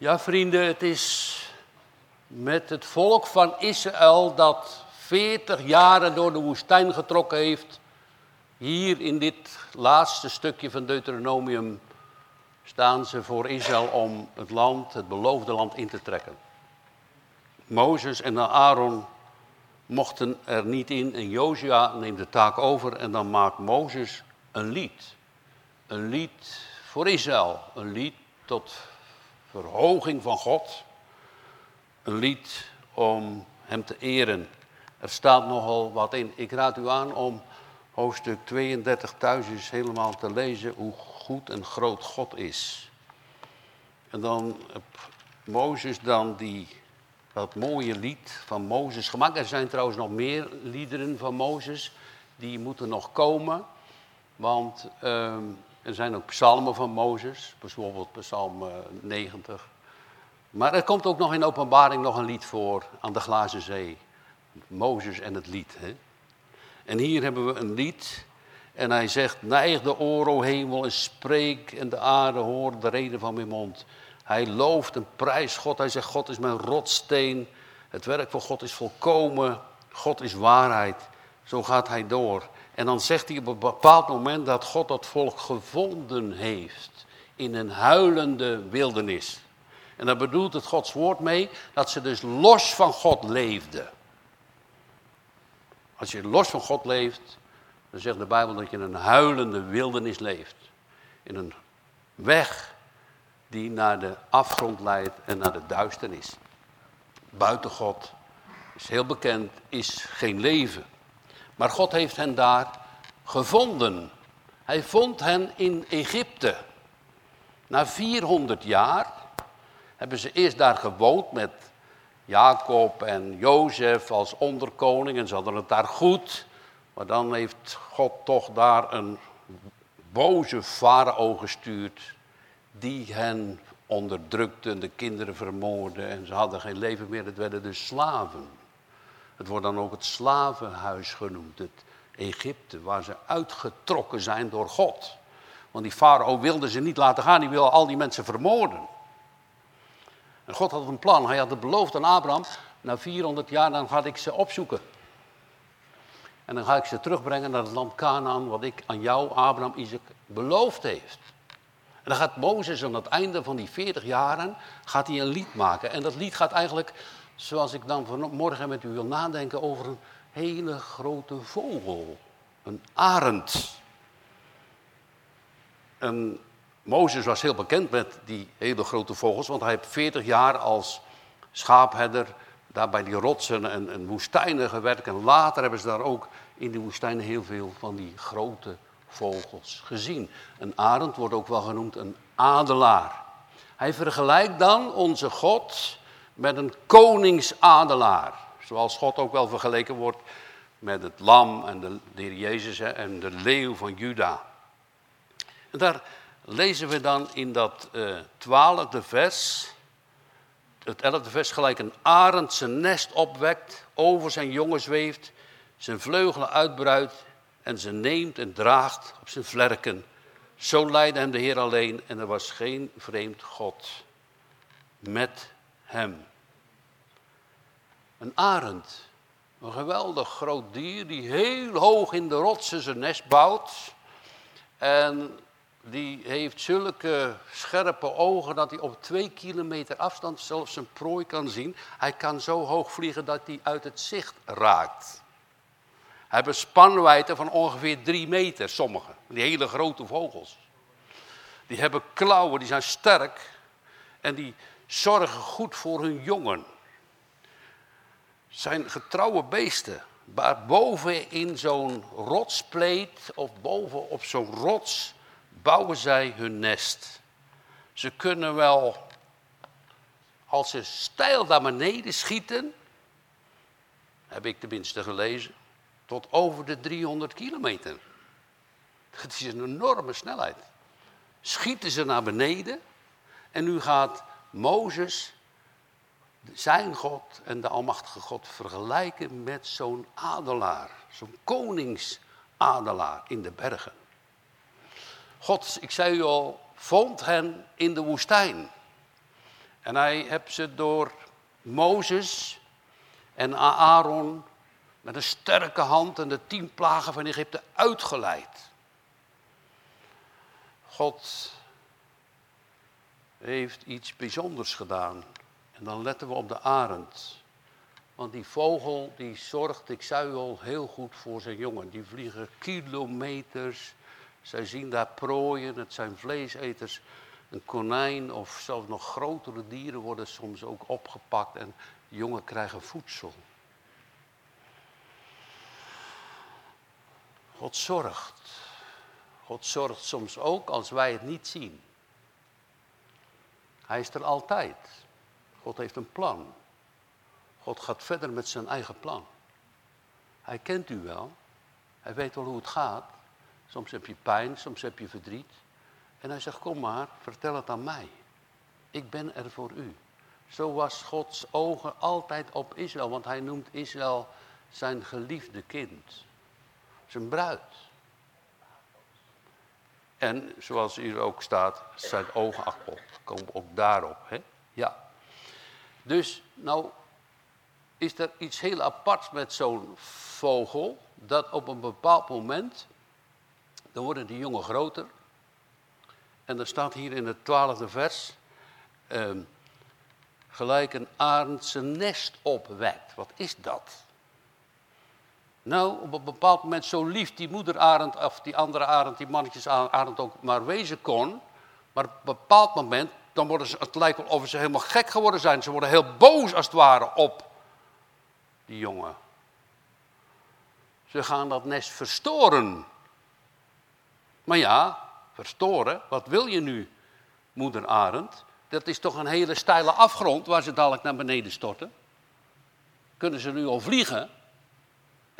Ja, vrienden, het is met het volk van Israël dat 40 jaren door de woestijn getrokken heeft. Hier in dit laatste stukje van Deuteronomium staan ze voor Israël om het land, het beloofde land in te trekken. Mozes en Aaron mochten er niet in en Josia neemt de taak over en dan maakt Mozes een lied. Een lied voor Israël, een lied tot verhoging van God. Een lied om hem te eren. Er staat nogal wat in. Ik raad u aan om hoofdstuk 32 thuis eens helemaal te lezen hoe goed en groot God is. En dan Mozes dan die, dat mooie lied van Mozes gemaakt. Er zijn trouwens nog meer liederen van Mozes, die moeten nog komen. Want ehm, er zijn ook psalmen van Mozes, bijvoorbeeld psalm 90. Eh, maar er komt ook nog in openbaring nog een lied voor aan de glazen zee. Mozes en het lied. Hè? En hier hebben we een lied. En hij zegt, neig de oren, hemel, en spreek en de aarde hoort de reden van mijn mond. Hij looft en prijst God. Hij zegt, God is mijn rotsteen. Het werk van God is volkomen. God is waarheid. Zo gaat hij door. En dan zegt hij op een bepaald moment dat God dat volk gevonden heeft in een huilende wildernis. En daar bedoelt het Gods woord mee dat ze dus los van God leefden. Als je los van God leeft, dan zegt de Bijbel dat je in een huilende wildernis leeft. In een weg die naar de afgrond leidt en naar de duisternis. Buiten God, is heel bekend, is geen leven. Maar God heeft hen daar gevonden. Hij vond hen in Egypte. Na 400 jaar hebben ze eerst daar gewoond met Jacob en Jozef als onderkoning en ze hadden het daar goed. Maar dan heeft God toch daar een boze farao gestuurd die hen onderdrukte en de kinderen vermoordde en ze hadden geen leven meer, het werden dus slaven. Het wordt dan ook het slavenhuis genoemd, het Egypte, waar ze uitgetrokken zijn door God. Want die farao wilde ze niet laten gaan, die wilde al die mensen vermoorden. En God had een plan, hij had het beloofd aan Abraham, na 400 jaar dan ga ik ze opzoeken. En dan ga ik ze terugbrengen naar het land Canaan, wat ik aan jou, Abraham, Isaac, beloofd heeft. En dan gaat Mozes aan het einde van die 40 jaren, gaat hij een lied maken. En dat lied gaat eigenlijk Zoals ik dan vanmorgen met u wil nadenken over een hele grote vogel. Een arend. En Mozes was heel bekend met die hele grote vogels, want hij heeft 40 jaar als schaapherder daar bij die rotsen en, en woestijnen gewerkt. En later hebben ze daar ook in die woestijnen heel veel van die grote vogels gezien. Een arend wordt ook wel genoemd een adelaar. Hij vergelijkt dan onze God met een koningsadelaar. Zoals God ook wel vergeleken wordt met het lam en de, de Jezus hè, en de leeuw van Juda. En daar lezen we dan in dat uh, twaalfde vers, het elfde vers gelijk een arend zijn nest opwekt, over zijn jongen zweeft, zijn vleugelen uitbreidt en ze neemt en draagt op zijn vlerken. Zo leidde hem de Heer alleen en er was geen vreemd God met hem. Een arend. Een geweldig groot dier die heel hoog in de rotsen zijn nest bouwt. En die heeft zulke scherpe ogen dat hij op twee kilometer afstand zelfs zijn prooi kan zien. Hij kan zo hoog vliegen dat hij uit het zicht raakt. Hij hebben spanwijdte van ongeveer drie meter, sommige. Die hele grote vogels. Die hebben klauwen, die zijn sterk. En die zorgen goed voor hun jongen zijn getrouwe beesten. Maar boven in zo'n rotspleet of boven op zo'n rots bouwen zij hun nest. Ze kunnen wel, als ze stijl naar beneden schieten, heb ik tenminste gelezen, tot over de 300 kilometer. Het is een enorme snelheid. Schieten ze naar beneden en nu gaat Mozes zijn God en de Almachtige God vergelijken met zo'n adelaar, zo'n koningsadelaar in de bergen. God, ik zei u al, vond hen in de woestijn. En hij heeft ze door Mozes en Aaron met een sterke hand en de tien plagen van Egypte uitgeleid. God heeft iets bijzonders gedaan. En dan letten we op de arend. Want die vogel die zorgt, ik zei al, heel goed voor zijn jongen. Die vliegen kilometers. Zij zien daar prooien, het zijn vleeseters. Een konijn of zelfs nog grotere dieren worden soms ook opgepakt en jongen krijgen voedsel. God zorgt. God zorgt soms ook als wij het niet zien. Hij is er altijd. God heeft een plan. God gaat verder met zijn eigen plan. Hij kent u wel. Hij weet wel hoe het gaat. Soms heb je pijn, soms heb je verdriet. En hij zegt, kom maar, vertel het aan mij. Ik ben er voor u. Zo was Gods ogen altijd op Israël, want hij noemt Israël zijn geliefde kind. Zijn bruid. En zoals hier ook staat, zijn oogappel. Komen ook daarop. Hè? Ja. Dus, nou, is er iets heel aparts met zo'n vogel. Dat op een bepaald moment, dan worden die jongen groter. En er staat hier in het twaalfde vers, ehm, gelijk een arend nest opwekt. Wat is dat? Nou, op een bepaald moment zo lief die moederarend of die andere arend, die mannetjes arend ook maar wezen kon. Maar op een bepaald moment, dan worden ze, het lijkt wel of ze helemaal gek geworden zijn. Ze worden heel boos als het ware op die jongen. Ze gaan dat nest verstoren. Maar ja, verstoren, wat wil je nu, moeder Arend? Dat is toch een hele steile afgrond waar ze dadelijk naar beneden storten. Kunnen ze nu al vliegen?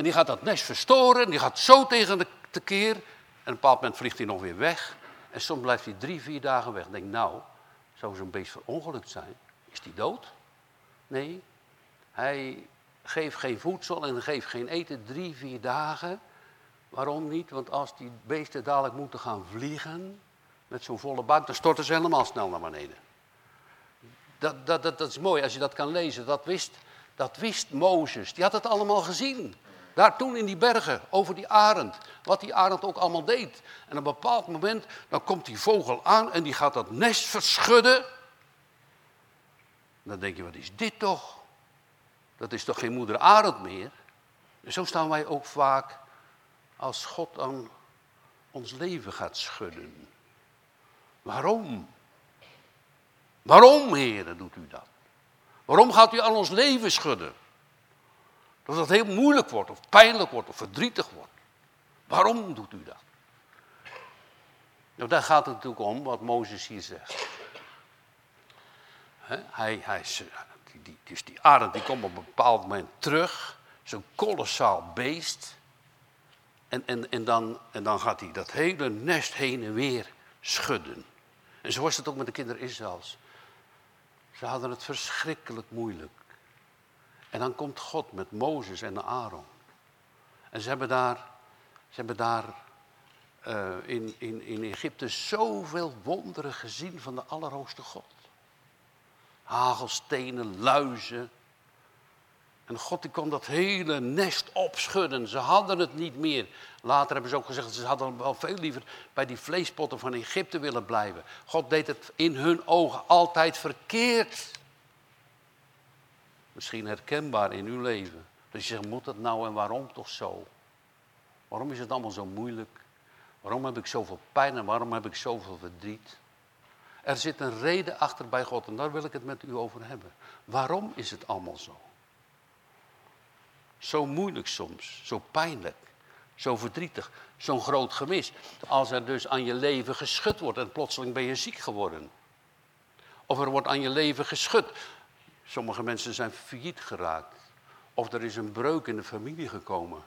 En die gaat dat nest verstoren, en die gaat zo tegen de tekeer. En op een bepaald moment vliegt hij nog weer weg. En soms blijft hij drie, vier dagen weg. denk, nou, zou zo'n beest verongelukt zijn? Is die dood? Nee, hij geeft geen voedsel en geeft geen eten drie, vier dagen. Waarom niet? Want als die beesten dadelijk moeten gaan vliegen, met zo'n volle buik, dan storten ze helemaal snel naar beneden. Dat, dat, dat, dat is mooi als je dat kan lezen. Dat wist, dat wist Mozes. Die had het allemaal gezien. Daar toen in die bergen, over die arend. Wat die arend ook allemaal deed. En op een bepaald moment, dan komt die vogel aan en die gaat dat nest verschudden. Dan denk je, wat is dit toch? Dat is toch geen moeder arend meer? En zo staan wij ook vaak als God aan ons leven gaat schudden. Waarom? Waarom, heren, doet u dat? Waarom gaat u aan ons leven schudden? Dat het heel moeilijk wordt, of pijnlijk wordt, of verdrietig wordt. Waarom doet u dat? Nou, daar gaat het natuurlijk om, wat Mozes hier zegt. hij, hij, die, die, dus die arend die komt op een bepaald moment terug. Zo'n kolossaal beest. En, en, en, dan, en dan gaat hij dat hele nest heen en weer schudden. En zo was het ook met de kinderen Israëls. Ze hadden het verschrikkelijk moeilijk. En dan komt God met Mozes en Aaron. En ze hebben daar, ze hebben daar uh, in, in, in Egypte zoveel wonderen gezien van de Allerhoogste God. Hagelstenen, luizen, en God die kon dat hele nest opschudden. Ze hadden het niet meer. Later hebben ze ook gezegd, ze hadden wel veel liever bij die vleespotten van Egypte willen blijven. God deed het in hun ogen altijd verkeerd. Misschien herkenbaar in uw leven. Dat je zegt, moet het nou en waarom toch zo? Waarom is het allemaal zo moeilijk? Waarom heb ik zoveel pijn en waarom heb ik zoveel verdriet? Er zit een reden achter bij God en daar wil ik het met u over hebben. Waarom is het allemaal zo? Zo moeilijk soms, zo pijnlijk, zo verdrietig, zo'n groot gemis. Als er dus aan je leven geschud wordt en plotseling ben je ziek geworden. Of er wordt aan je leven geschud. Sommige mensen zijn failliet geraakt. Of er is een breuk in de familie gekomen.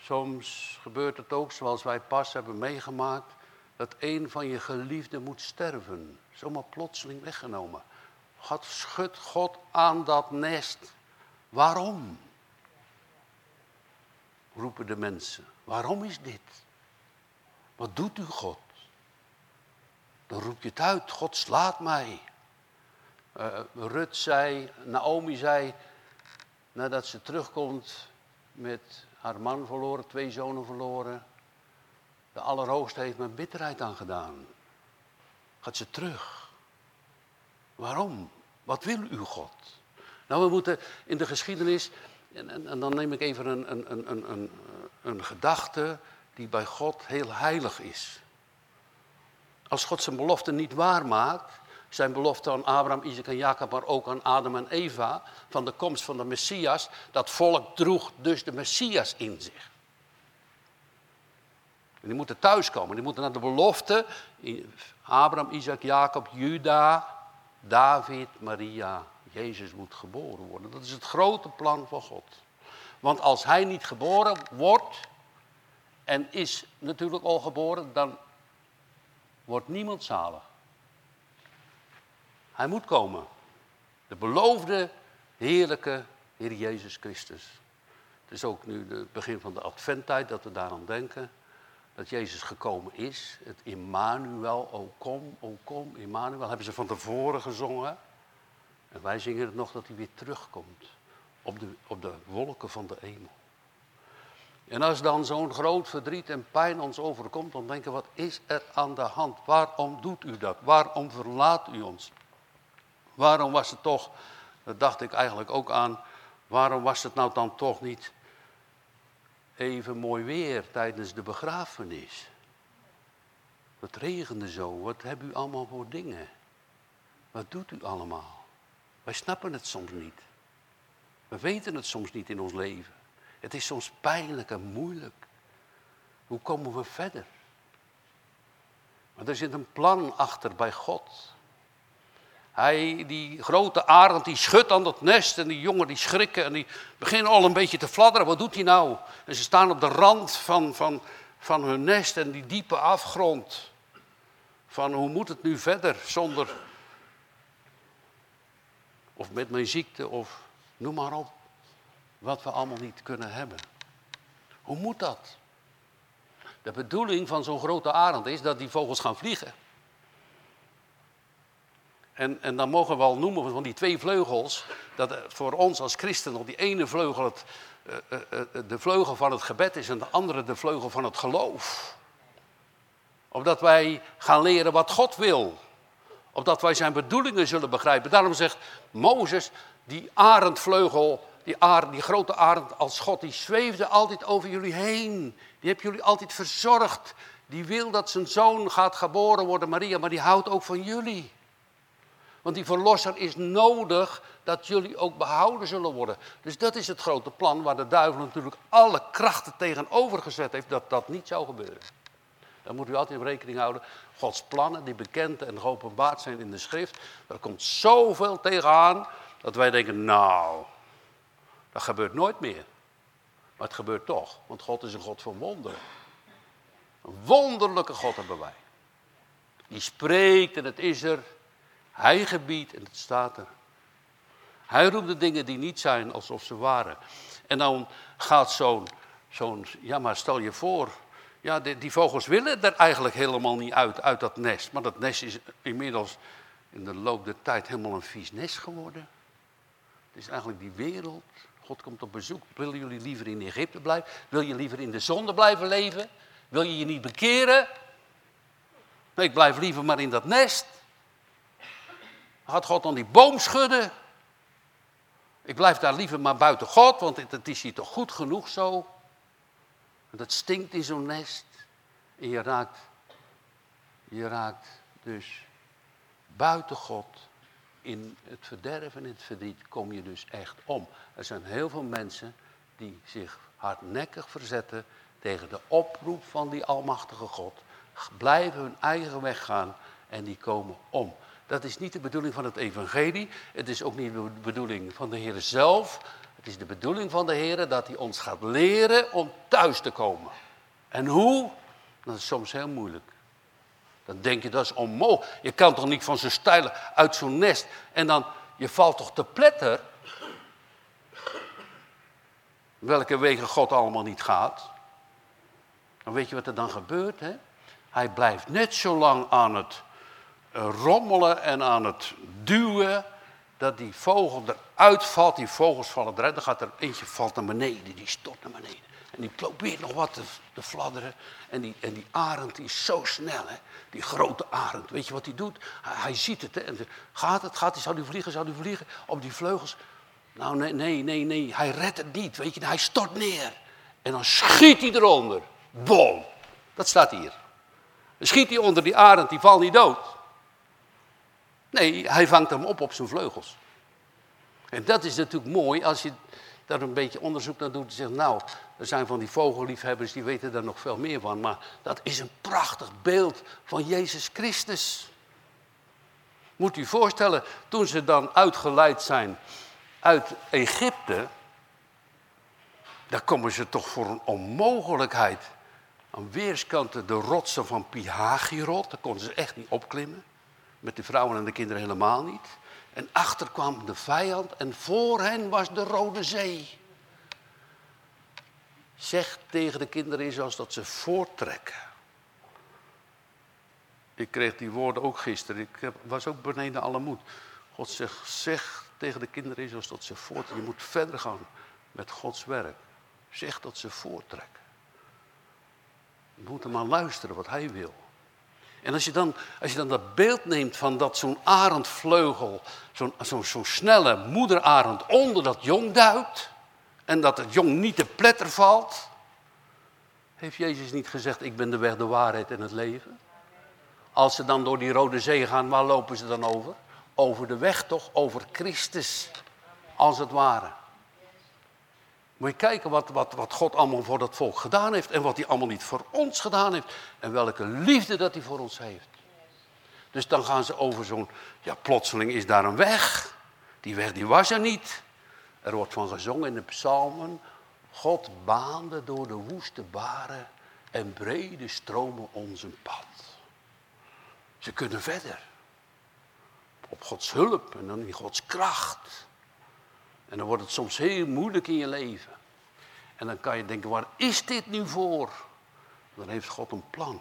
Soms gebeurt het ook, zoals wij pas hebben meegemaakt, dat een van je geliefden moet sterven. Zomaar plotseling weggenomen. God schudt God aan dat nest. Waarom? Roepen de mensen. Waarom is dit? Wat doet u God? Dan roep je het uit, God slaat mij. Uh, Rut zei, Naomi zei, nadat ze terugkomt met haar man verloren, twee zonen verloren. De Allerhoogste heeft me bitterheid aangedaan. Gaat ze terug. Waarom? Wat wil u God? Nou, we moeten in de geschiedenis, en, en, en dan neem ik even een, een, een, een, een gedachte die bij God heel heilig is. Als God zijn belofte niet waarmaakt, zijn belofte aan Abraham, Isaac en Jacob, maar ook aan Adam en Eva, van de komst van de Messias, dat volk droeg dus de Messias in zich. Die moeten thuiskomen, die moeten naar de belofte, Abraham, Isaac, Jacob, Juda, David, Maria, Jezus moet geboren worden. Dat is het grote plan van God. Want als hij niet geboren wordt, en is natuurlijk al geboren, dan wordt niemand zalig. Hij moet komen. De beloofde, heerlijke Heer Jezus Christus. Het is ook nu het begin van de adventtijd dat we daaraan denken. Dat Jezus gekomen is. Het Immanuel, o kom, o kom, Immanuel. Hebben ze van tevoren gezongen. En wij zingen het nog dat hij weer terugkomt. Op de, op de wolken van de hemel. En als dan zo'n groot verdriet en pijn ons overkomt, dan denken we, wat is er aan de hand? Waarom doet u dat? Waarom verlaat u ons? Waarom was het toch, dat dacht ik eigenlijk ook aan, waarom was het nou dan toch niet even mooi weer tijdens de begrafenis? Het regende zo, wat hebben u allemaal voor dingen? Wat doet u allemaal? Wij snappen het soms niet. We weten het soms niet in ons leven. Het is soms pijnlijk en moeilijk. Hoe komen we verder? Maar er zit een plan achter bij God. Hij, die grote arend, die schudt aan dat nest en die jongen die schrikken en die beginnen al een beetje te fladderen. Wat doet hij nou? En ze staan op de rand van, van, van hun nest en die diepe afgrond. Van hoe moet het nu verder zonder, of met mijn ziekte of noem maar op. Wat we allemaal niet kunnen hebben. Hoe moet dat? De bedoeling van zo'n grote arend is dat die vogels gaan vliegen. En, en dan mogen we wel noemen van die twee vleugels, dat voor ons als christenen die ene vleugel het, eh, eh, eh, de vleugel van het gebed is en de andere de vleugel van het geloof. Opdat wij gaan leren wat God wil. Opdat wij zijn bedoelingen zullen begrijpen. Daarom zegt Mozes, die arendvleugel, die, die grote arend als God, die zweefde altijd over jullie heen. Die heeft jullie altijd verzorgd. Die wil dat zijn zoon gaat geboren worden, Maria, maar die houdt ook van jullie. Want die verlosser is nodig dat jullie ook behouden zullen worden. Dus dat is het grote plan waar de duivel natuurlijk alle krachten tegenover gezet heeft dat dat niet zou gebeuren. Dan moet u altijd in rekening houden. Gods plannen die bekend en geopenbaard zijn in de schrift. Er komt zoveel tegenaan dat wij denken, nou, dat gebeurt nooit meer. Maar het gebeurt toch, want God is een God van wonderen. Een wonderlijke God hebben wij. Die spreekt en het is er. Hij gebiedt en het staat er. Hij roept de dingen die niet zijn alsof ze waren. En dan gaat zo'n, zo'n ja maar stel je voor, ja die, die, vogels willen er eigenlijk helemaal niet uit, uit dat nest. Maar dat nest is inmiddels in de loop der tijd helemaal een vies nest geworden. Het is eigenlijk die wereld. God komt op bezoek. Willen jullie liever in Egypte blijven? Wil je liever in de zonde blijven leven? Wil je je niet bekeren? Nee, ik blijf liever maar in dat nest. Had God dan die boom schudden? Ik blijf daar liever maar buiten God, want het is hier toch goed genoeg zo. Dat stinkt in zo'n nest. En je raakt, je raakt dus buiten God. In het verderf en in het verdriet kom je dus echt om. Er zijn heel veel mensen die zich hardnekkig verzetten tegen de oproep van die Almachtige God. Blijven hun eigen weg gaan en die komen om. Dat is niet de bedoeling van het evangelie. Het is ook niet de bedoeling van de Heer zelf. Het is de bedoeling van de Heer dat hij ons gaat leren om thuis te komen. En hoe? Dat is soms heel moeilijk. Dan denk je dat is onmogelijk. Je kan toch niet van zo'n stijl uit zo'n nest en dan, je valt toch te pletter. Welke wegen God allemaal niet gaat. Dan weet je wat er dan gebeurt, hè? Hij blijft net zo lang aan het rommelen en aan het duwen dat die vogel eruit valt, die vogels vallen eruit, dan gaat er eentje valt naar beneden, die stort naar beneden. En die probeert nog wat te, fladderen. En die, en die arend die is zo snel, hè? die grote arend. Weet je wat hij doet? Hij, ziet het. Hè? En gaat het? Gaat hij? Zou hij vliegen? Zou hij vliegen? Op die vleugels? Nou, nee, nee, nee, nee. Hij redt het niet. Weet je, hij stort neer. En dan schiet hij eronder. Bom. Dat staat hier. Dan schiet hij onder die arend, die valt niet dood. Nee, hij vangt hem op op zijn vleugels. En dat is natuurlijk mooi als je daar een beetje onderzoek naar doet. En zegt, nou, er zijn van die vogelliefhebbers die weten daar nog veel meer van. Maar dat is een prachtig beeld van Jezus Christus. Moet u voorstellen, toen ze dan uitgeleid zijn uit Egypte. Daar komen ze toch voor een onmogelijkheid. Aan weerskanten de rotsen van Pihagirot, daar konden ze echt niet opklimmen. Met de vrouwen en de kinderen helemaal niet. En achter kwam de vijand en voor hen was de Rode Zee. Zeg tegen de kinderen Israëls dat ze voortrekken. Ik kreeg die woorden ook gisteren. Ik was ook beneden alle moed. God zegt, zeg tegen de kinderen Israëls dat ze voortrekken. Je moet verder gaan met Gods werk. Zeg dat ze voortrekken. Je moet maar luisteren wat hij wil. En als je dan, als je dan dat beeld neemt van dat zo'n arendvleugel, zo'n zo, zo snelle moederarend onder dat jong duikt. En dat het jong niet te pletter valt. Heeft Jezus niet gezegd, ik ben de weg, de waarheid en het leven? Als ze dan door die Rode Zee gaan, waar lopen ze dan over? Over de weg toch, over Christus, als het ware. Moet je kijken wat, wat, wat God allemaal voor dat volk gedaan heeft en wat hij allemaal niet voor ons gedaan heeft. En welke liefde dat hij voor ons heeft. Dus dan gaan ze over zo'n, ja plotseling is daar een weg. Die weg die was er niet. Er wordt van gezongen in de psalmen. God baande door de woeste baren en brede stromen ons een pad. Ze kunnen verder. Op Gods hulp en dan in Gods kracht. En dan wordt het soms heel moeilijk in je leven. En dan kan je denken, waar is dit nu voor? Dan heeft God een plan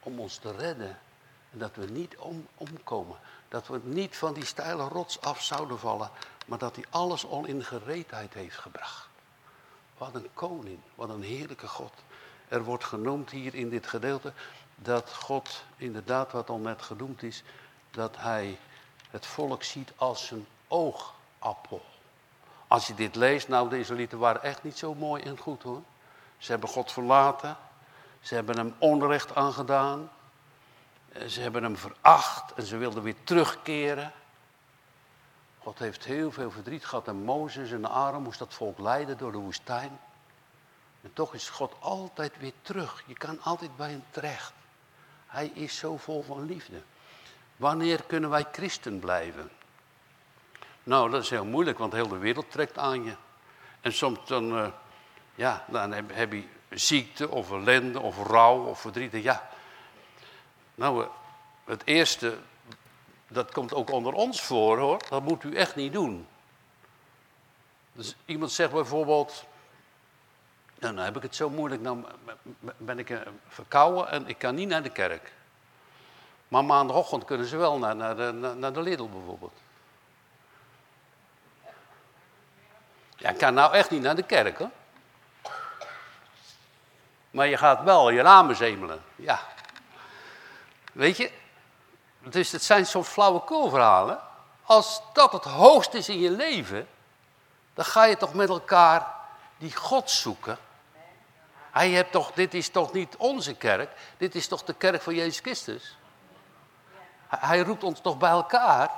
om ons te redden. En dat we niet om, omkomen. Dat we niet van die steile rots af zouden vallen. Maar dat hij alles al in gereedheid heeft gebracht. Wat een koning, wat een heerlijke God. Er wordt genoemd hier in dit gedeelte dat God inderdaad wat al net genoemd is. Dat hij het volk ziet als een oogappel. Als je dit leest, nou de Israëlieten waren echt niet zo mooi en goed hoor. Ze hebben God verlaten. Ze hebben hem onrecht aangedaan. Ze hebben hem veracht en ze wilden weer terugkeren. God heeft heel veel verdriet gehad en Mozes en Aaron moest dat volk leiden door de woestijn. En toch is God altijd weer terug. Je kan altijd bij hem terecht. Hij is zo vol van liefde. Wanneer kunnen wij christen blijven? Nou, dat is heel moeilijk, want heel de wereld trekt aan je. En soms dan, uh, ja, dan heb, je ziekte of ellende of rouw of verdriet. Ja, nou, uh, het eerste, dat komt ook onder ons voor hoor. Dat moet u echt niet doen. Dus iemand zegt bijvoorbeeld, nou, dan heb ik het zo moeilijk, nou ben ik uh, verkouden en ik kan niet naar de kerk. Maar maandagochtend kunnen ze wel naar, naar, de, naar de Lidl bijvoorbeeld. Ik kan nou echt niet naar de kerk hoor. Maar je gaat wel je ramen zemelen. Ja. Weet je, dus het zijn zo'n flauwekulverhalen. Als dat het hoogste is in je leven, dan ga je toch met elkaar die God zoeken. Hij hebt toch, dit is toch niet onze kerk, dit is toch de kerk van Jezus Christus. Hij roept ons toch bij elkaar.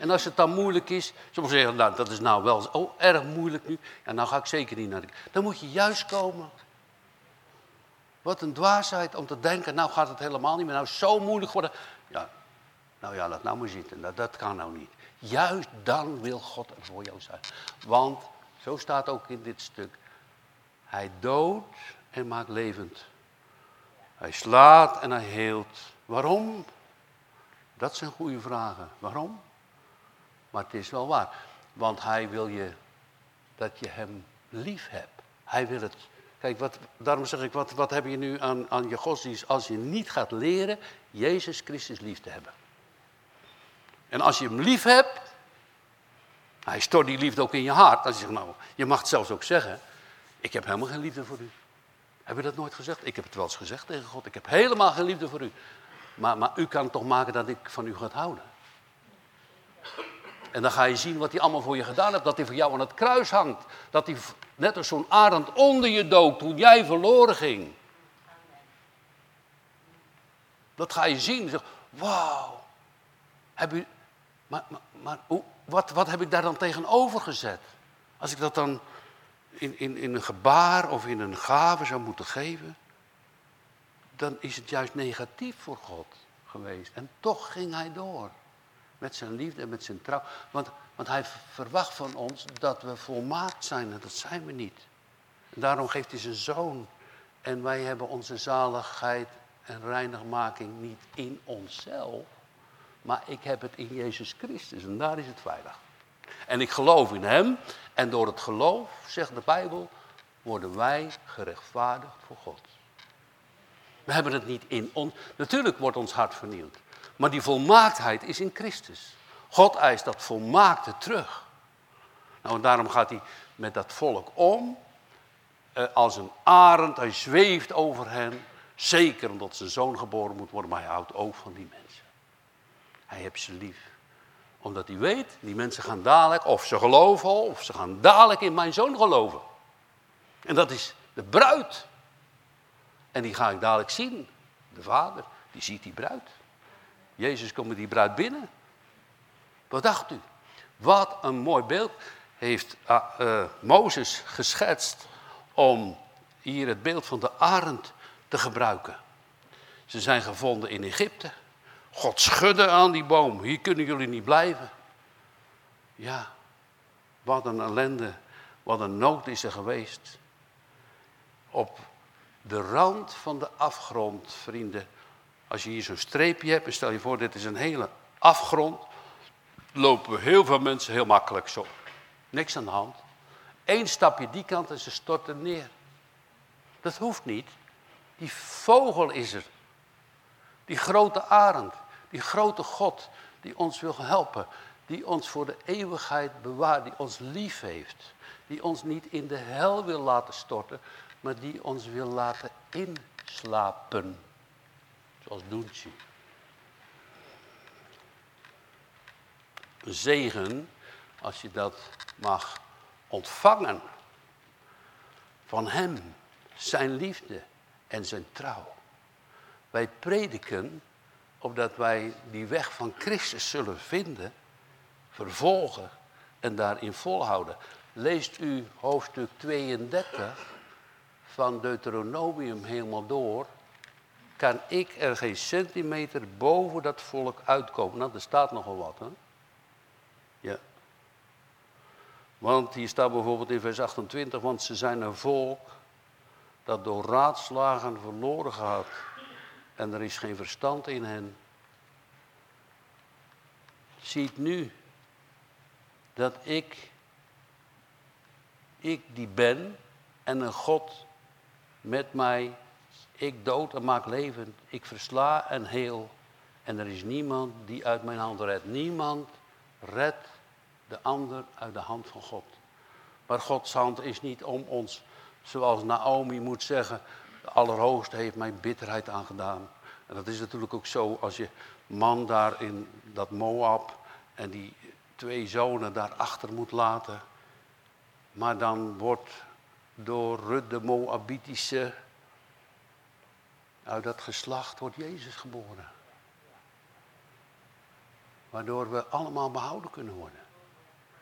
En als het dan moeilijk is, sommigen zeggen, nou dat is nou wel oh, erg moeilijk nu. Ja, nou ga ik zeker niet naar de Dan moet je juist komen. Wat een dwaasheid om te denken, nou gaat het helemaal niet meer, nou zo moeilijk worden. Ja, nou ja, laat nou maar zitten, dat, dat kan nou niet. Juist dan wil God er voor jou zijn. Want, zo staat ook in dit stuk, hij doodt en maakt levend. Hij slaat en hij heelt. Waarom? Dat zijn goede vragen. Waarom? Maar het is wel waar. Want hij wil je dat je hem lief hebt. Hij wil het. Kijk, wat, daarom zeg ik, wat, wat heb je nu aan, aan je godsdienst als je niet gaat leren Jezus Christus lief te hebben? En als je hem lief hebt, Hij stort die liefde ook in je hart. Als je zegt, nou, je mag het zelfs ook zeggen. Ik heb helemaal geen liefde voor u. Heb je dat nooit gezegd? Ik heb het wel eens gezegd tegen God. Ik heb helemaal geen liefde voor u. Maar, maar u kan toch maken dat ik van u ga houden. En dan ga je zien wat hij allemaal voor je gedaan hebt. Dat hij voor jou aan het kruis hangt. Dat hij net als zo'n arend onder je dood toen jij verloren ging. Dat ga je zien. Wauw. Heb u, maar maar, maar hoe, wat, wat heb ik daar dan tegenover gezet? Als ik dat dan in, in, in een gebaar of in een gave zou moeten geven, dan is het juist negatief voor God geweest. En toch ging hij door. Met zijn liefde en met zijn trouw. Want, want hij verwacht van ons dat we volmaakt zijn en dat zijn we niet. En daarom geeft hij zijn zoon. En wij hebben onze zaligheid en reinigmaking niet in onszelf. Maar ik heb het in Jezus Christus en daar is het veilig. En ik geloof in Hem. En door het geloof, zegt de Bijbel, worden wij gerechtvaardigd voor God. We hebben het niet in ons. Natuurlijk wordt ons hart vernieuwd. Maar die volmaaktheid is in Christus. God eist dat volmaakte terug. Nou, en daarom gaat hij met dat volk om. Eh, als een arend, hij zweeft over hen. Zeker omdat zijn zoon geboren moet worden, maar hij houdt ook van die mensen. Hij heeft ze lief. Omdat hij weet, die mensen gaan dadelijk, of ze geloven of ze gaan dadelijk in mijn zoon geloven. En dat is de bruid. En die ga ik dadelijk zien. De vader, die ziet die bruid. Jezus komt met die bruid binnen. Wat dacht u? Wat een mooi beeld heeft uh, Mozes geschetst om hier het beeld van de arend te gebruiken. Ze zijn gevonden in Egypte. God schudde aan die boom. Hier kunnen jullie niet blijven. Ja, wat een ellende, wat een nood is er geweest. Op de rand van de afgrond, vrienden. Als je hier zo'n streepje hebt en stel je voor, dit is een hele afgrond. Lopen heel veel mensen heel makkelijk zo. Niks aan de hand. Eén stapje die kant en ze storten neer. Dat hoeft niet. Die vogel is er. Die grote arend. Die grote God die ons wil helpen. Die ons voor de eeuwigheid bewaart. Die ons lief heeft. Die ons niet in de hel wil laten storten. Maar die ons wil laten inslapen. Zoals Doentje. Een zegen als je dat mag ontvangen. Van Hem, Zijn liefde en Zijn trouw. Wij prediken opdat wij die weg van Christus zullen vinden, vervolgen en daarin volhouden. Leest u hoofdstuk 32 van Deuteronomium helemaal door, kan ik er geen centimeter boven dat volk uitkomen. Nou, er staat nogal wat, hè? Ja. Want hier staat bijvoorbeeld in vers 28, want ze zijn een volk dat door raadslagen verloren gaat en er is geen verstand in hen. Ziet nu dat ik, ik die ben en een God met mij, ik dood en maak levend, ik versla en heel. En er is niemand die uit mijn hand redt. Niemand redt de ander uit de hand van God. Maar Gods hand is niet om ons, zoals Naomi moet zeggen, de Allerhoogste heeft mij bitterheid aangedaan. En dat is natuurlijk ook zo als je man daar in dat Moab en die twee zonen daarachter moet laten. Maar dan wordt door Rut de Moabitische, uit dat geslacht wordt Jezus geboren. Waardoor we allemaal behouden kunnen worden.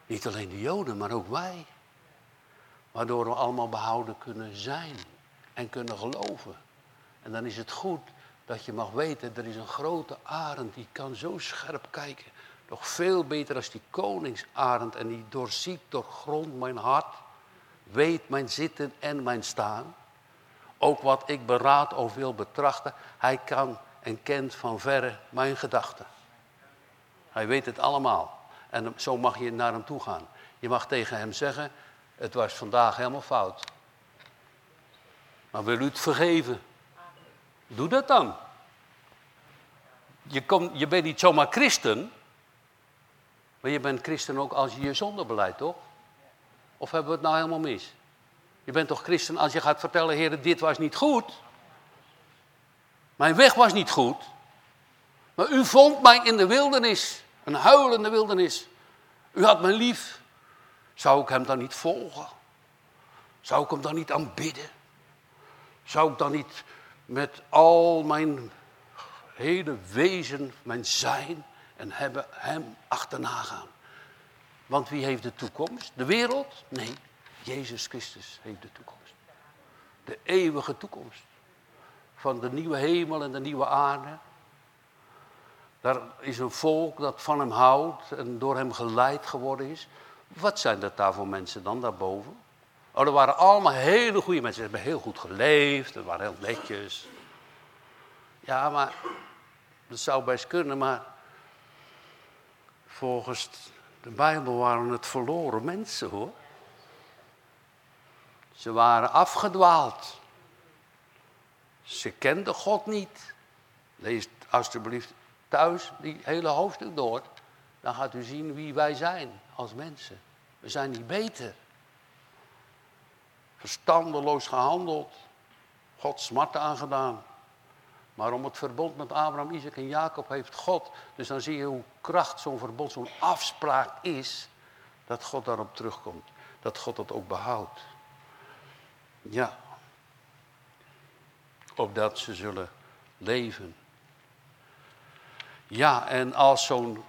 Niet alleen de Joden, maar ook wij. Waardoor we allemaal behouden kunnen zijn en kunnen geloven. En dan is het goed dat je mag weten, er is een grote arend die kan zo scherp kijken. Nog veel beter als die koningsarend en die doorziet, doorgrond mijn hart. Weet mijn zitten en mijn staan. Ook wat ik beraad of wil betrachten. Hij kan en kent van verre mijn gedachten. Hij weet het allemaal. En zo mag je naar hem toe gaan. Je mag tegen hem zeggen, het was vandaag helemaal fout. Maar wil u het vergeven? Doe dat dan. Je, je bent niet zomaar christen. Maar je bent christen ook als je je zonde beleidt, toch? Of hebben we het nou helemaal mis? Je bent toch christen als je gaat vertellen, Heer, dit was niet goed. Mijn weg was niet goed. Maar u vond mij in de wildernis, een huilende wildernis. U had me lief. Zou ik hem dan niet volgen? Zou ik hem dan niet aanbidden? Zou ik dan niet met al mijn hele wezen, mijn zijn en hebben hem achterna gaan? Want wie heeft de toekomst? De wereld? Nee, Jezus Christus heeft de toekomst. De eeuwige toekomst. Van de nieuwe hemel en de nieuwe aarde. Daar is een volk dat van hem houdt en door hem geleid geworden is. Wat zijn dat daar voor mensen dan daarboven? Oh, dat waren allemaal hele goede mensen. Ze hebben heel goed geleefd, ze waren heel netjes. Ja, maar dat zou best kunnen, maar volgens de Bijbel waren het verloren mensen hoor. Ze waren afgedwaald. Ze kenden God niet. Lees alsjeblieft thuis die hele hoofdstuk door. Dan gaat u zien wie wij zijn als mensen. We zijn niet beter. Verstandeloos gehandeld. God smarten aangedaan. Maar om het verbond met Abraham, Isaac en Jacob heeft God. Dus dan zie je hoe kracht zo'n verbond, zo'n afspraak is. Dat God daarop terugkomt. Dat God dat ook behoudt. Ja. Opdat ze zullen leven. Ja, en als zo'n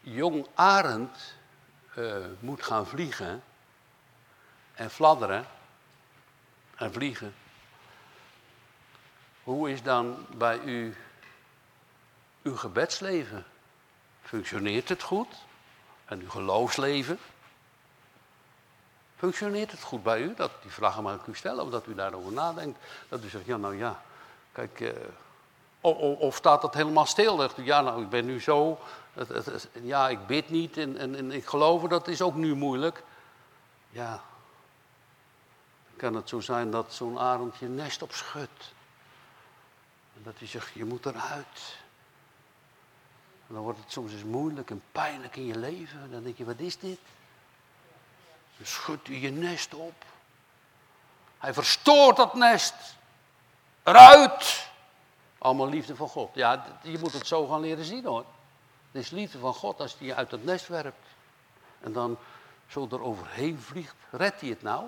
jong arend uh, moet gaan vliegen en fladderen en vliegen, hoe is dan bij u uw gebedsleven? Functioneert het goed? En uw geloofsleven? Functioneert het goed bij u? Dat, die vragen mag ik u stellen, omdat u daarover nadenkt. Dat u zegt, ja nou ja, kijk, eh, of, of, staat dat helemaal stil? Zegt u, ja nou ik ben nu zo, het, ja ik bid niet en, en, ik geloof, dat is ook nu moeilijk. Ja, kan het zo zijn dat zo'n arend je nest opschudt. En dat hij zegt, je moet eruit. En dan wordt het soms eens moeilijk en pijnlijk in je leven. En dan denk je, wat is dit? Schudt hij je nest op. Hij verstoort dat nest. Eruit. Allemaal liefde van God. Ja, je moet het zo gaan leren zien hoor. Het is liefde van God als hij je uit het nest werpt. En dan zo er overheen vliegt. Redt hij het nou?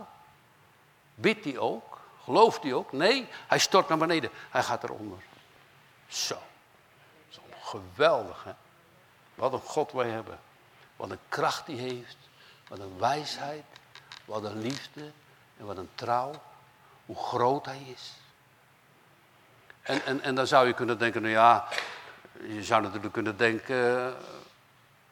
Bidt hij ook? Gelooft hij ook? Nee, hij stort naar beneden. Hij gaat eronder. Zo. Zo geweldig hè. Wat een God wij hebben. Wat een kracht hij heeft. Wat een wijsheid, wat een liefde en wat een trouw. Hoe groot hij is. En, en, en dan zou je kunnen denken, nou ja, je zou natuurlijk kunnen denken,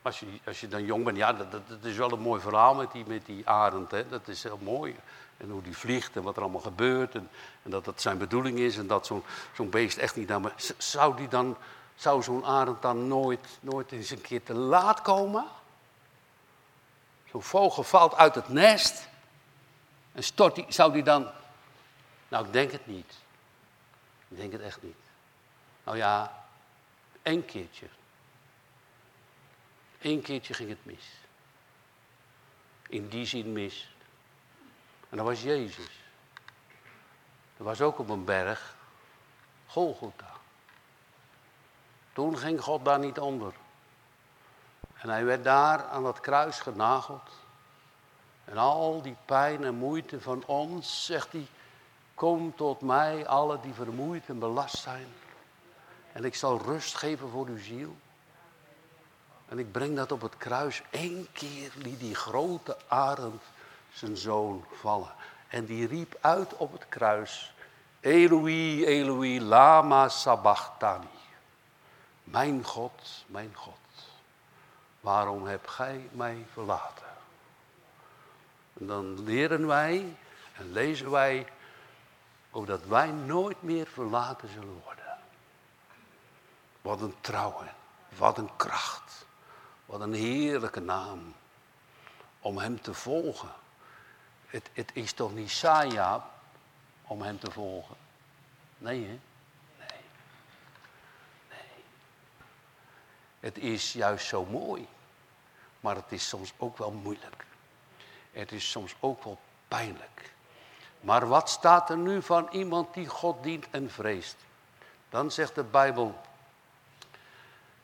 als je, als je dan jong bent, ja, dat, is wel een mooi verhaal met die, met die arend, hè? dat is heel mooi. En hoe die vliegt en wat er allemaal gebeurt en, en dat dat zijn bedoeling is en dat zo'n zo'n beest echt niet naar. Zou, die dan, zou zo'n arend dan nooit, nooit eens een keer te laat komen? Zo'n vogel valt uit het nest. En stort die, zou die dan. Nou, ik denk het niet. Ik denk het echt niet. Nou ja, één keertje. Eén keertje ging het mis. In die zin mis. En dat was Jezus. Dat was ook op een berg. Golgotha. Toen ging God daar niet onder. En hij werd daar aan dat kruis genageld. En al die pijn en moeite van ons, zegt hij, kom tot mij, alle die vermoeid en belast zijn. En ik zal rust geven voor uw ziel. En ik breng dat op het kruis. Eén keer liet die grote arend zijn zoon vallen. En die riep uit op het kruis. Eloi, Eloi, lama sabachthani. Mijn God, mijn God waarom heb gij mij verlaten? En dan leren wij en lezen wij dat wij nooit meer verlaten zullen worden. Wat een trouw, wat een kracht, wat een heerlijke naam om hem te volgen. Het, het is toch niet saai, om hem te volgen? Nee, hè? Nee. Nee. Het is juist zo mooi. Maar het is soms ook wel moeilijk. Het is soms ook wel pijnlijk. Maar wat staat er nu van iemand die God dient en vreest? Dan zegt de Bijbel,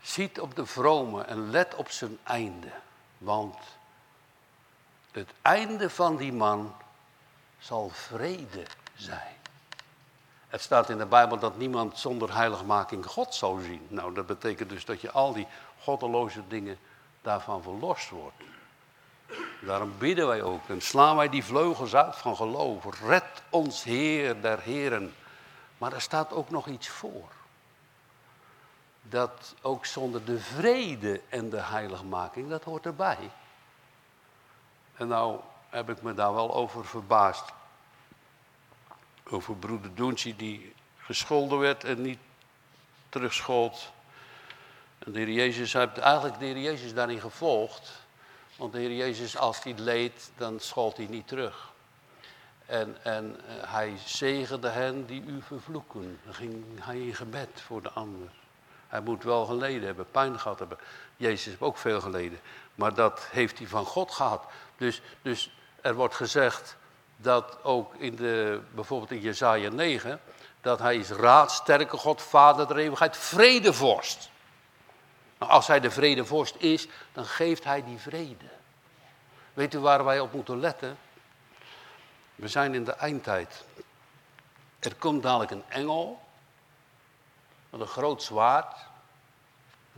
ziet op de vrome en let op zijn einde. Want het einde van die man zal vrede zijn. Het staat in de Bijbel dat niemand zonder heiligmaking God zou zien. Nou, dat betekent dus dat je al die goddeloze dingen daarvan verlost wordt. Daarom bidden wij ook en slaan wij die vleugels uit van geloof. Red ons Heer der Heren. Maar er staat ook nog iets voor. Dat ook zonder de vrede en de heiligmaking, dat hoort erbij. En nou heb ik me daar wel over verbaasd. Over broeder Doentje die gescholden werd en niet terugschold. En de Heer Jezus heeft eigenlijk de Heer Jezus daarin gevolgd. Want de Heer Jezus, als hij leed, dan schold hij niet terug. En, en eh, hij zegende hen die u vervloeken. Dan ging hij in gebed voor de ander. Hij moet wel geleden hebben, pijn gehad hebben. Jezus heeft ook veel geleden. Maar dat heeft hij van God gehad. Dus, dus er wordt gezegd dat ook in de, bijvoorbeeld in Jezaja 9, dat hij is raad, sterke God, vader der eeuwigheid, vredevorst. Nou, als hij de vredevorst is, dan geeft hij die vrede. Weet u waar wij op moeten letten? We zijn in de eindtijd. Er komt dadelijk een engel met een groot zwaard.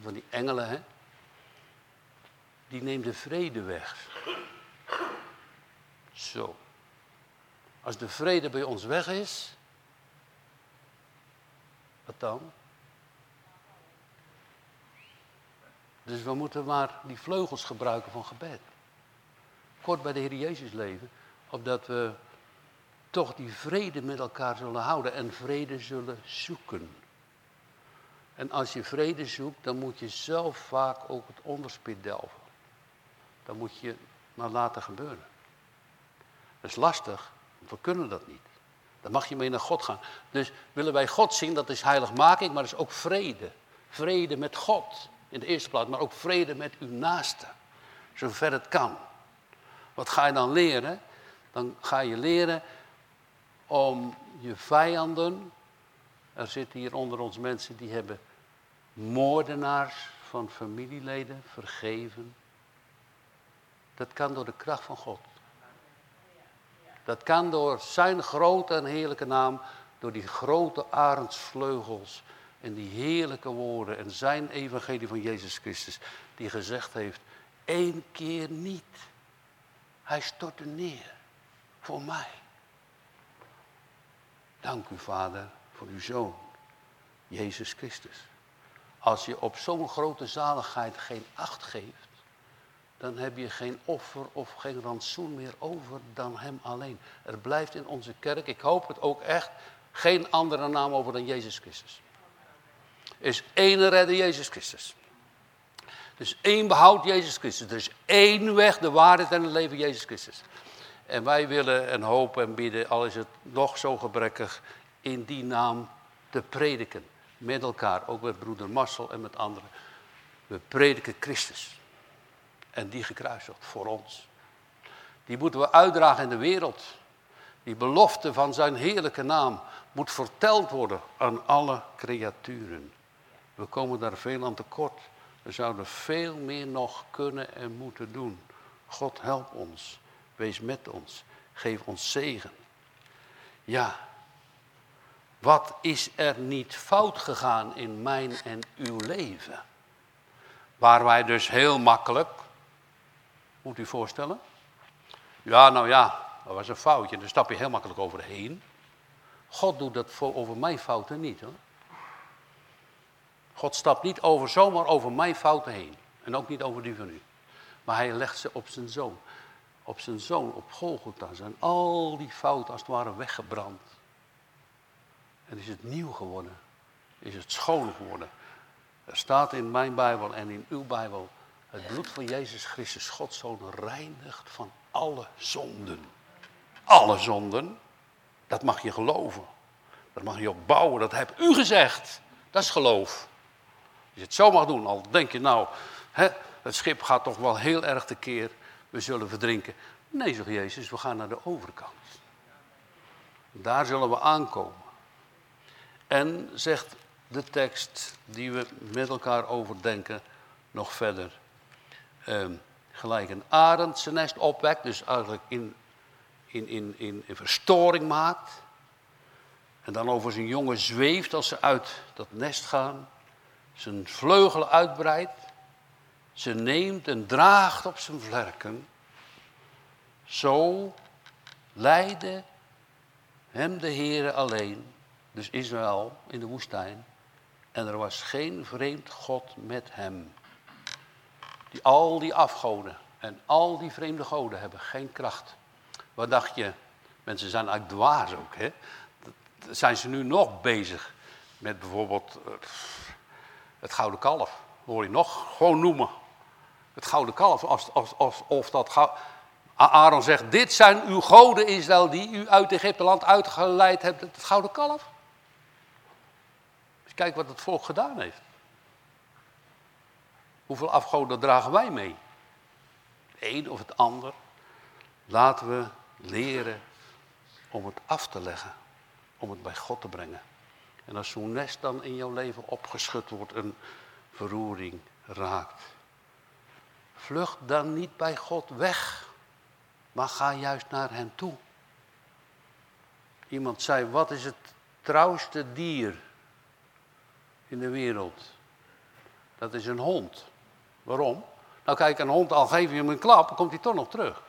Van die engelen, hè? Die neemt de vrede weg. Zo. Als de vrede bij ons weg is, wat dan? Dus we moeten maar die vleugels gebruiken van gebed. Kort bij de Heer Jezus leven, opdat we toch die vrede met elkaar zullen houden en vrede zullen zoeken. En als je vrede zoekt, dan moet je zelf vaak ook het onderspit delven. Dan moet je maar laten gebeuren. Dat is lastig, we kunnen dat niet. Dan mag je mee naar God gaan. Dus willen wij God zien, dat is heiligmaking, maar dat is ook vrede. Vrede met God in de eerste plaats, maar ook vrede met uw naaste. Zover het kan. Wat ga je dan leren? Dan ga je leren om je vijanden. Er zitten hier onder ons mensen die hebben moordenaars van familieleden vergeven. Dat kan door de kracht van God. Dat kan door zijn grote en heerlijke naam, door die grote arendsvleugels en die heerlijke woorden en zijn evangelie van Jezus Christus, die gezegd heeft, één keer niet. Hij stortte neer voor mij. Dank u, Vader, voor uw Zoon, Jezus Christus. Als je op zo'n grote zaligheid geen acht geeft, dan heb je geen offer of geen rantsoen meer over dan Hem alleen. Er blijft in onze kerk, ik hoop het ook echt, geen andere naam over dan Jezus Christus. Is één redder Jezus Christus. Is één behoud Jezus Christus. Er is één weg, de waarheid en het leven Jezus Christus. En wij willen en hopen en bidden, al is het nog zo gebrekkig, in die naam te prediken. Met elkaar, ook met broeder Marcel en met anderen. We prediken Christus. En die gekruisigd voor ons. Die moeten we uitdragen in de wereld. Die belofte van zijn heerlijke naam moet verteld worden aan alle creaturen. We komen daar veel aan tekort. We zouden veel meer nog kunnen en moeten doen. God help ons. Wees met ons. Geef ons zegen. Ja, wat is er niet fout gegaan in mijn en uw leven? Waar wij dus heel makkelijk, moet u voorstellen? Ja, nou ja, dat was een foutje. Daar stap je heel makkelijk overheen. God doet dat voor, over mijn fouten niet hoor. God stapt niet over, zomaar over mijn fouten heen. En ook niet over die van u. Maar hij legt ze op zijn zoon. Op zijn zoon, op Golgotha, zijn al die fouten als het ware weggebrand. En is het nieuw geworden. Is het schoon geworden. Er staat in mijn Bijbel en in uw Bijbel. Het bloed van Jezus Christus, Gods Zoon, reinigt van alle zonden. Alle zonden. Dat mag je geloven. Daar mag je op bouwen. Dat heb u gezegd. Dat is geloof. Je het zo mag doen, al denk je nou, hè, het schip gaat toch wel heel erg tekeer, we zullen verdrinken. Nee, zegt Jezus, we gaan naar de overkant. Daar zullen we aankomen. En zegt de tekst die we met elkaar overdenken nog verder. Ehm, gelijk een arend zijn nest opwekt, dus eigenlijk in, in, in, in, in verstoring maakt. En dan over zijn jongen zweeft als ze uit dat nest gaan. Zijn vleugelen uitbreidt. Ze neemt en draagt op zijn vlerken. Zo leidde hem de Heere alleen, dus Israël in de woestijn. En er was geen vreemd God met hem. Die, al die afgoden en al die vreemde goden hebben geen kracht. Wat dacht je? Mensen zijn eigenlijk dwaas ook. Hè? Zijn ze nu nog bezig met bijvoorbeeld eh, het gouden kalf? Hoor je nog? Gewoon noemen. Het gouden kalf. Als, als, als, of dat Aaron zegt, dit zijn uw goden Israël die u uit Egypte land uitgeleid hebt. Het gouden kalf. Dus kijk wat het volk gedaan heeft. Hoeveel afgoden dragen wij mee? Het een of het ander. Laten we leren om het af te leggen. Om het bij God te brengen. En als zo'n nest dan in jouw leven opgeschud wordt, een verroering raakt. Vlucht dan niet bij God weg, maar ga juist naar Hem toe. Iemand zei, wat is het trouwste dier in de wereld? Dat is een hond. Waarom? Nou kijk, een hond, al geef je hem een klap, komt hij toch nog terug.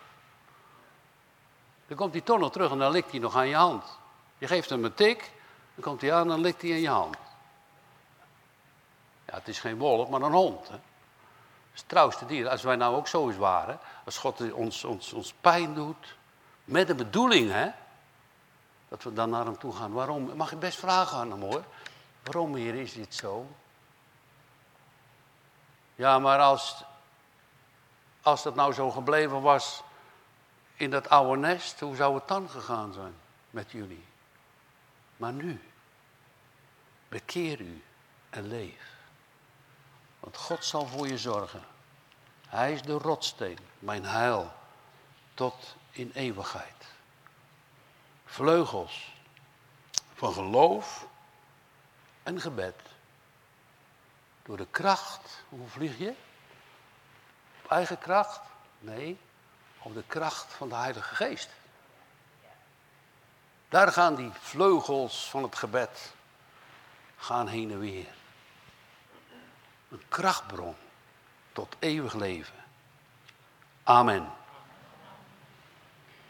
Dan komt hij toch nog terug en dan likt hij nog aan je hand. Je geeft hem een tik, dan komt hij aan en dan likt hij in je hand. Ja, het is geen wolf, maar een hond. Hè? is het trouwste dier. Als wij nou ook zo eens waren, als God ons, ons, ons pijn doet, met de bedoeling, hè, dat we dan naar hem toe gaan. Waarom? Mag ik best vragen aan hem hoor. Waarom, Heer, is dit zo? Ja, maar als, als dat nou zo gebleven was in dat oude nest, hoe zou het dan gegaan zijn met jullie? Maar nu, bekeer u en leef. Want God zal voor je zorgen. Hij is de rotsteen, mijn heil, tot in eeuwigheid. Vleugels van geloof en gebed. Door de kracht, hoe vlieg je? Op eigen kracht? Nee, op de kracht van de Heilige Geest. Daar gaan die vleugels van het gebed gaan heen en weer. Een krachtbron tot eeuwig leven. Amen.